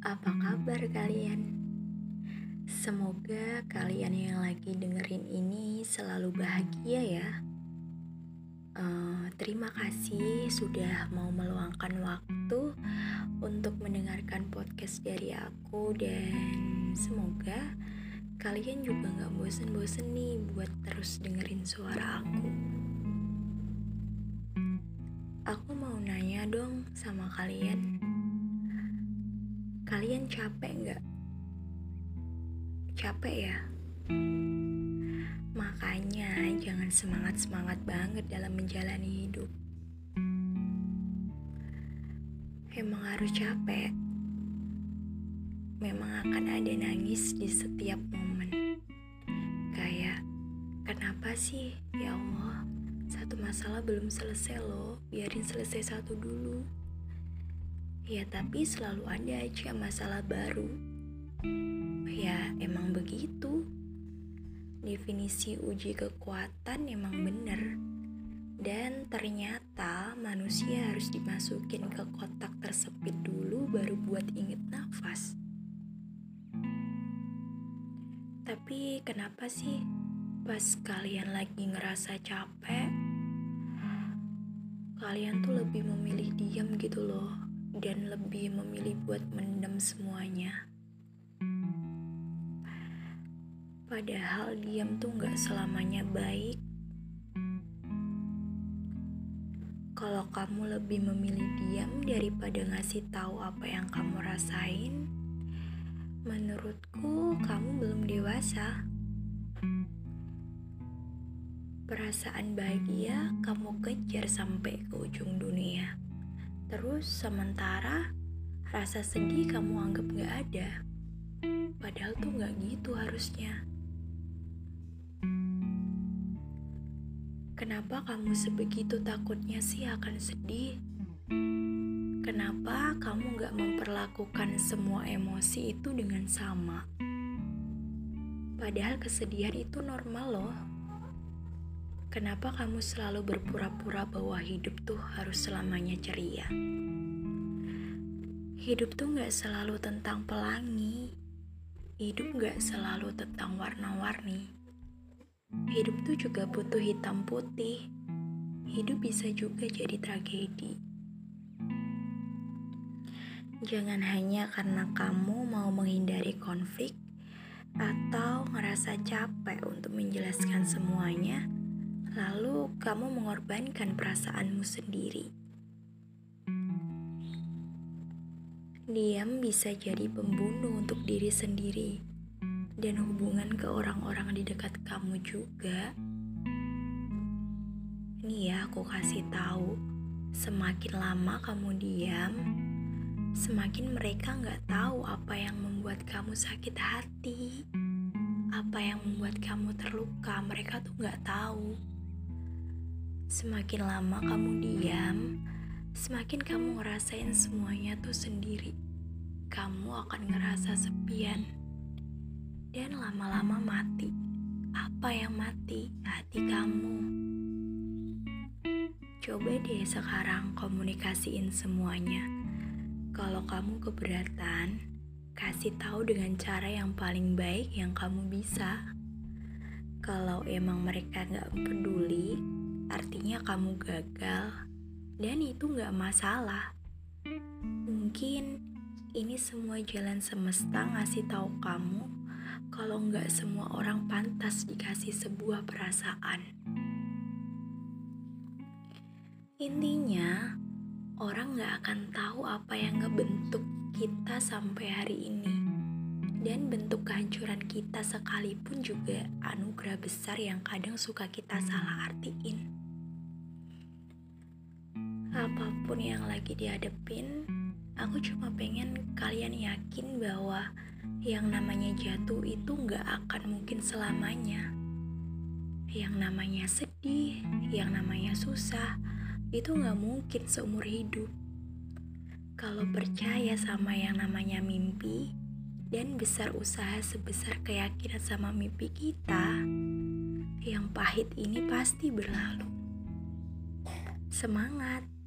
Apa kabar kalian? Semoga kalian yang lagi dengerin ini selalu bahagia ya. Uh, terima kasih sudah mau meluangkan waktu untuk mendengarkan podcast dari aku dan semoga kalian juga gak bosen-bosen nih buat terus dengerin suara aku. Aku mau nanya dong sama kalian Kalian capek nggak? Capek ya? Makanya jangan semangat-semangat banget dalam menjalani hidup. Emang harus capek. Memang akan ada nangis di setiap momen. Kayak, kenapa sih ya Allah? Satu masalah belum selesai loh, biarin selesai satu dulu. Ya tapi selalu ada aja masalah baru. Ya emang begitu. Definisi uji kekuatan emang bener. Dan ternyata manusia harus dimasukin ke kotak tersepit dulu baru buat inget nafas. Tapi kenapa sih pas kalian lagi ngerasa capek, kalian tuh lebih memilih diam gitu loh dan lebih memilih buat mendem semuanya. Padahal diam tuh gak selamanya baik. Kalau kamu lebih memilih diam daripada ngasih tahu apa yang kamu rasain, menurutku kamu belum dewasa. Perasaan bahagia kamu kejar sampai ke ujung dunia. Terus sementara rasa sedih kamu anggap gak ada. Padahal tuh gak gitu harusnya. Kenapa kamu sebegitu takutnya sih akan sedih? Kenapa kamu gak memperlakukan semua emosi itu dengan sama? Padahal kesedihan itu normal loh. Kenapa kamu selalu berpura-pura bahwa hidup tuh harus selamanya ceria? Hidup tuh gak selalu tentang pelangi. Hidup gak selalu tentang warna-warni. Hidup tuh juga butuh hitam putih. Hidup bisa juga jadi tragedi. Jangan hanya karena kamu mau menghindari konflik atau ngerasa capek untuk menjelaskan semuanya, lalu kamu mengorbankan perasaanmu sendiri. Diam bisa jadi pembunuh untuk diri sendiri dan hubungan ke orang-orang di dekat kamu juga. Ini ya aku kasih tahu, semakin lama kamu diam, semakin mereka nggak tahu apa yang membuat kamu sakit hati, apa yang membuat kamu terluka. Mereka tuh nggak tahu. Semakin lama kamu diam, semakin kamu ngerasain semuanya tuh sendiri. Kamu akan ngerasa sepian dan lama-lama mati. Apa yang mati? Hati kamu. Coba deh sekarang komunikasiin semuanya. Kalau kamu keberatan, kasih tahu dengan cara yang paling baik yang kamu bisa. Kalau emang mereka nggak peduli, artinya kamu gagal dan itu gak masalah. Mungkin ini semua jalan semesta ngasih tahu kamu kalau nggak semua orang pantas dikasih sebuah perasaan. Intinya, orang nggak akan tahu apa yang ngebentuk kita sampai hari ini. Dan bentuk kehancuran kita sekalipun juga anugerah besar yang kadang suka kita salah artiin apa pun yang lagi dihadepin, aku cuma pengen kalian yakin bahwa yang namanya jatuh itu gak akan mungkin selamanya. Yang namanya sedih, yang namanya susah, itu gak mungkin seumur hidup. Kalau percaya sama yang namanya mimpi, dan besar usaha sebesar keyakinan sama mimpi kita, yang pahit ini pasti berlalu. Semangat!